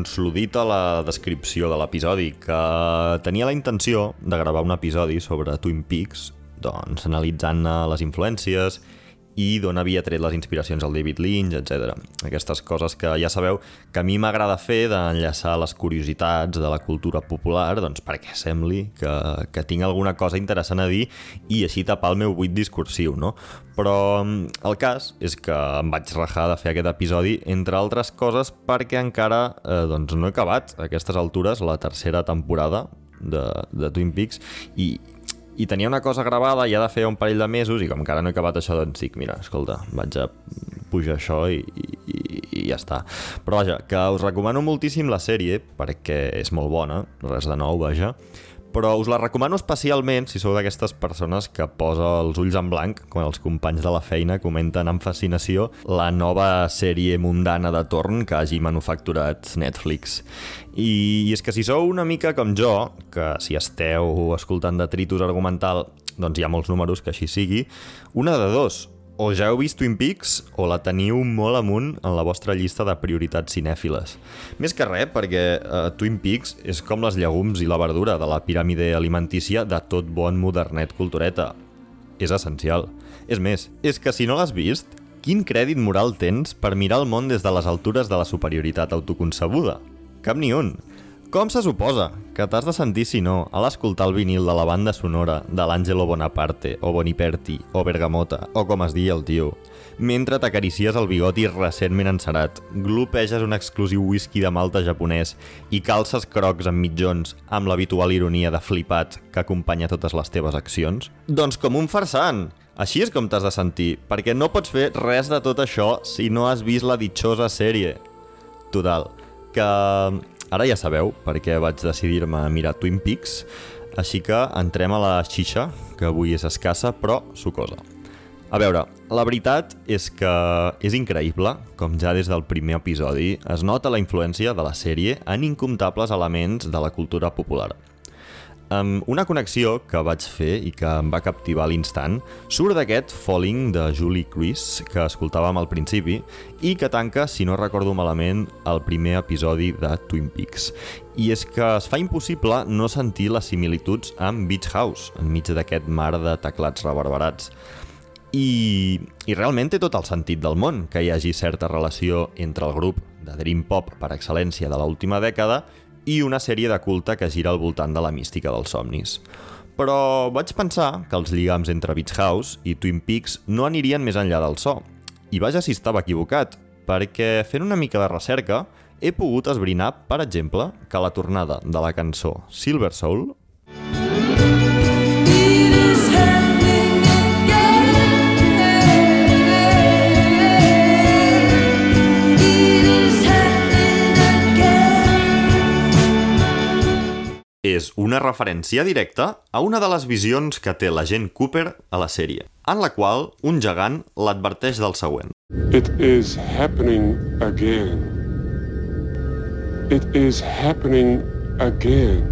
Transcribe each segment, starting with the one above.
Doncs l'ho dit a la descripció de l'episodi, que tenia la intenció de gravar un episodi sobre Twin Peaks, doncs analitzant les influències i d'on havia tret les inspiracions al David Lynch, etc. Aquestes coses que ja sabeu que a mi m'agrada fer d'enllaçar les curiositats de la cultura popular doncs perquè sembli que, que tinc alguna cosa interessant a dir i així tapar el meu buit discursiu, no? Però mm, el cas és que em vaig rajar de fer aquest episodi, entre altres coses perquè encara eh, doncs no he acabat a aquestes altures la tercera temporada de, de Twin Peaks i, i tenia una cosa gravada ja de fer un parell de mesos i com encara no he acabat això doncs dic, mira, escolta, vaig a pujar això i, i, i ja està. Però vaja, que us recomano moltíssim la sèrie perquè és molt bona, res de nou, vaja, però us la recomano especialment si sou d'aquestes persones que posa els ulls en blanc quan els companys de la feina comenten amb fascinació la nova sèrie mundana de torn que hagi manufacturat Netflix. I, I és que si sou una mica com jo, que si esteu escoltant detritus argumental, doncs hi ha molts números que així sigui, una de dos, o ja heu vist Twin Peaks o la teniu molt amunt en la vostra llista de prioritats cinèfiles. Més que res, perquè uh, Twin Peaks és com les llegums i la verdura de la piràmide alimentícia de tot bon modernet cultureta. És essencial. És més, és que si no l'has vist, quin crèdit moral tens per mirar el món des de les altures de la superioritat autoconcebuda? Cap ni un. Com se suposa que t'has de sentir si no a l'escoltar el vinil de la banda sonora de l'Angelo Bonaparte o Boniperti o Bergamota o com es digui el tio? Mentre t'acaricies el bigoti recentment encerat, glopeges un exclusiu whisky de malta japonès i calces crocs amb mitjons amb l'habitual ironia de flipat que acompanya totes les teves accions? Doncs com un farsant! Així és com t'has de sentir, perquè no pots fer res de tot això si no has vist la ditxosa sèrie. Total, que Ara ja sabeu per què vaig decidir-me a mirar Twin Peaks, així que entrem a la xixa, que avui és escassa però sucosa. A veure, la veritat és que és increïble com ja des del primer episodi es nota la influència de la sèrie en incomptables elements de la cultura popular. Um, una connexió que vaig fer i que em va captivar a l'instant surt d'aquest Falling de Julie Cruise que escoltàvem al principi i que tanca, si no recordo malament, el primer episodi de Twin Peaks. I és que es fa impossible no sentir les similituds amb Beach House, enmig d'aquest mar de teclats reverberats. I, I realment té tot el sentit del món que hi hagi certa relació entre el grup de Dream Pop per excel·lència de l'última dècada i una sèrie de culte que gira al voltant de la mística dels somnis. Però vaig pensar que els lligams entre Beach House i Twin Peaks no anirien més enllà del so. I vaja si estava equivocat, perquè fent una mica de recerca he pogut esbrinar, per exemple, que la tornada de la cançó Silver Soul és una referència directa a una de les visions que té l'agent Cooper a la sèrie, en la qual un gegant l'adverteix del següent. It is happening again. It is happening again.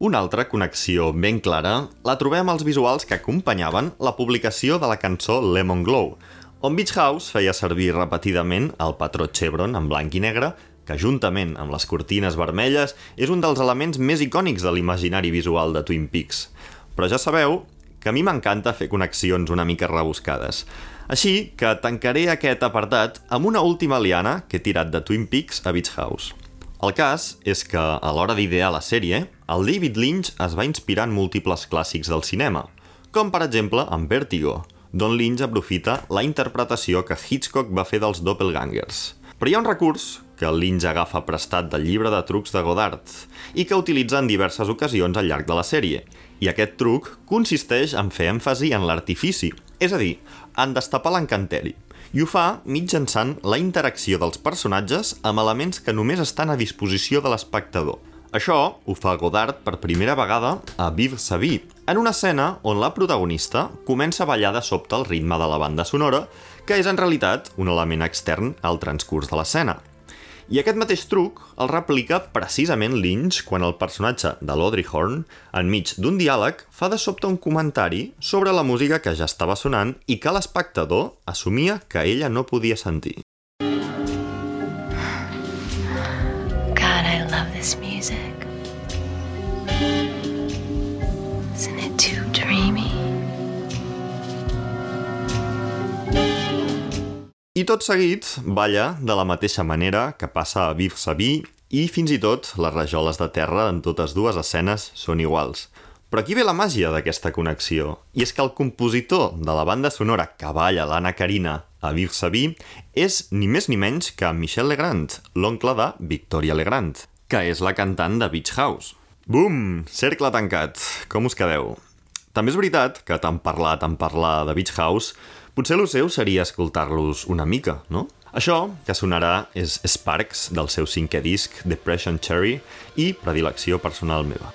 Una altra connexió ben clara la trobem als visuals que acompanyaven la publicació de la cançó Lemon Glow, on Beach House feia servir repetidament el patró Chevron en blanc i negre que juntament amb les cortines vermelles és un dels elements més icònics de l'imaginari visual de Twin Peaks. Però ja sabeu que a mi m'encanta fer connexions una mica rebuscades. Així que tancaré aquest apartat amb una última liana que he tirat de Twin Peaks a Beach House. El cas és que, a l'hora d'idear la sèrie, el David Lynch es va inspirar en múltiples clàssics del cinema, com per exemple en Vertigo, d'on Lynch aprofita la interpretació que Hitchcock va fer dels doppelgangers. Però hi ha un recurs que Lynch agafa prestat del llibre de trucs de Godard i que utilitza en diverses ocasions al llarg de la sèrie. I aquest truc consisteix en fer èmfasi en l'artifici, és a dir, en destapar l'encanteri. I ho fa mitjançant la interacció dels personatges amb elements que només estan a disposició de l'espectador. Això ho fa Godard per primera vegada a Vive sa vie, en una escena on la protagonista comença a ballar de sobte al ritme de la banda sonora, que és en realitat un element extern al transcurs de l'escena. I aquest mateix truc el replica precisament Lynch quan el personatge de l'Audrey Horn, enmig d'un diàleg, fa de sobte un comentari sobre la música que ja estava sonant i que l'espectador assumia que ella no podia sentir. this music? I tot seguit balla de la mateixa manera que passa a Viv Sabí i fins i tot les rajoles de terra en totes dues escenes són iguals. Però aquí ve la màgia d'aquesta connexió, i és que el compositor de la banda sonora que balla l'Anna Carina a Viv Sabí és ni més ni menys que Michel Legrand, l'oncle de Victoria Legrand, que és la cantant de Beach House. Bum! Cercle tancat. Com us quedeu? També és veritat que tant parlar, tant parlar de Beach House Potser el seu seria escoltar-los una mica, no? Això que sonarà és Sparks del seu cinquè disc, Depression Cherry, i predilecció personal meva.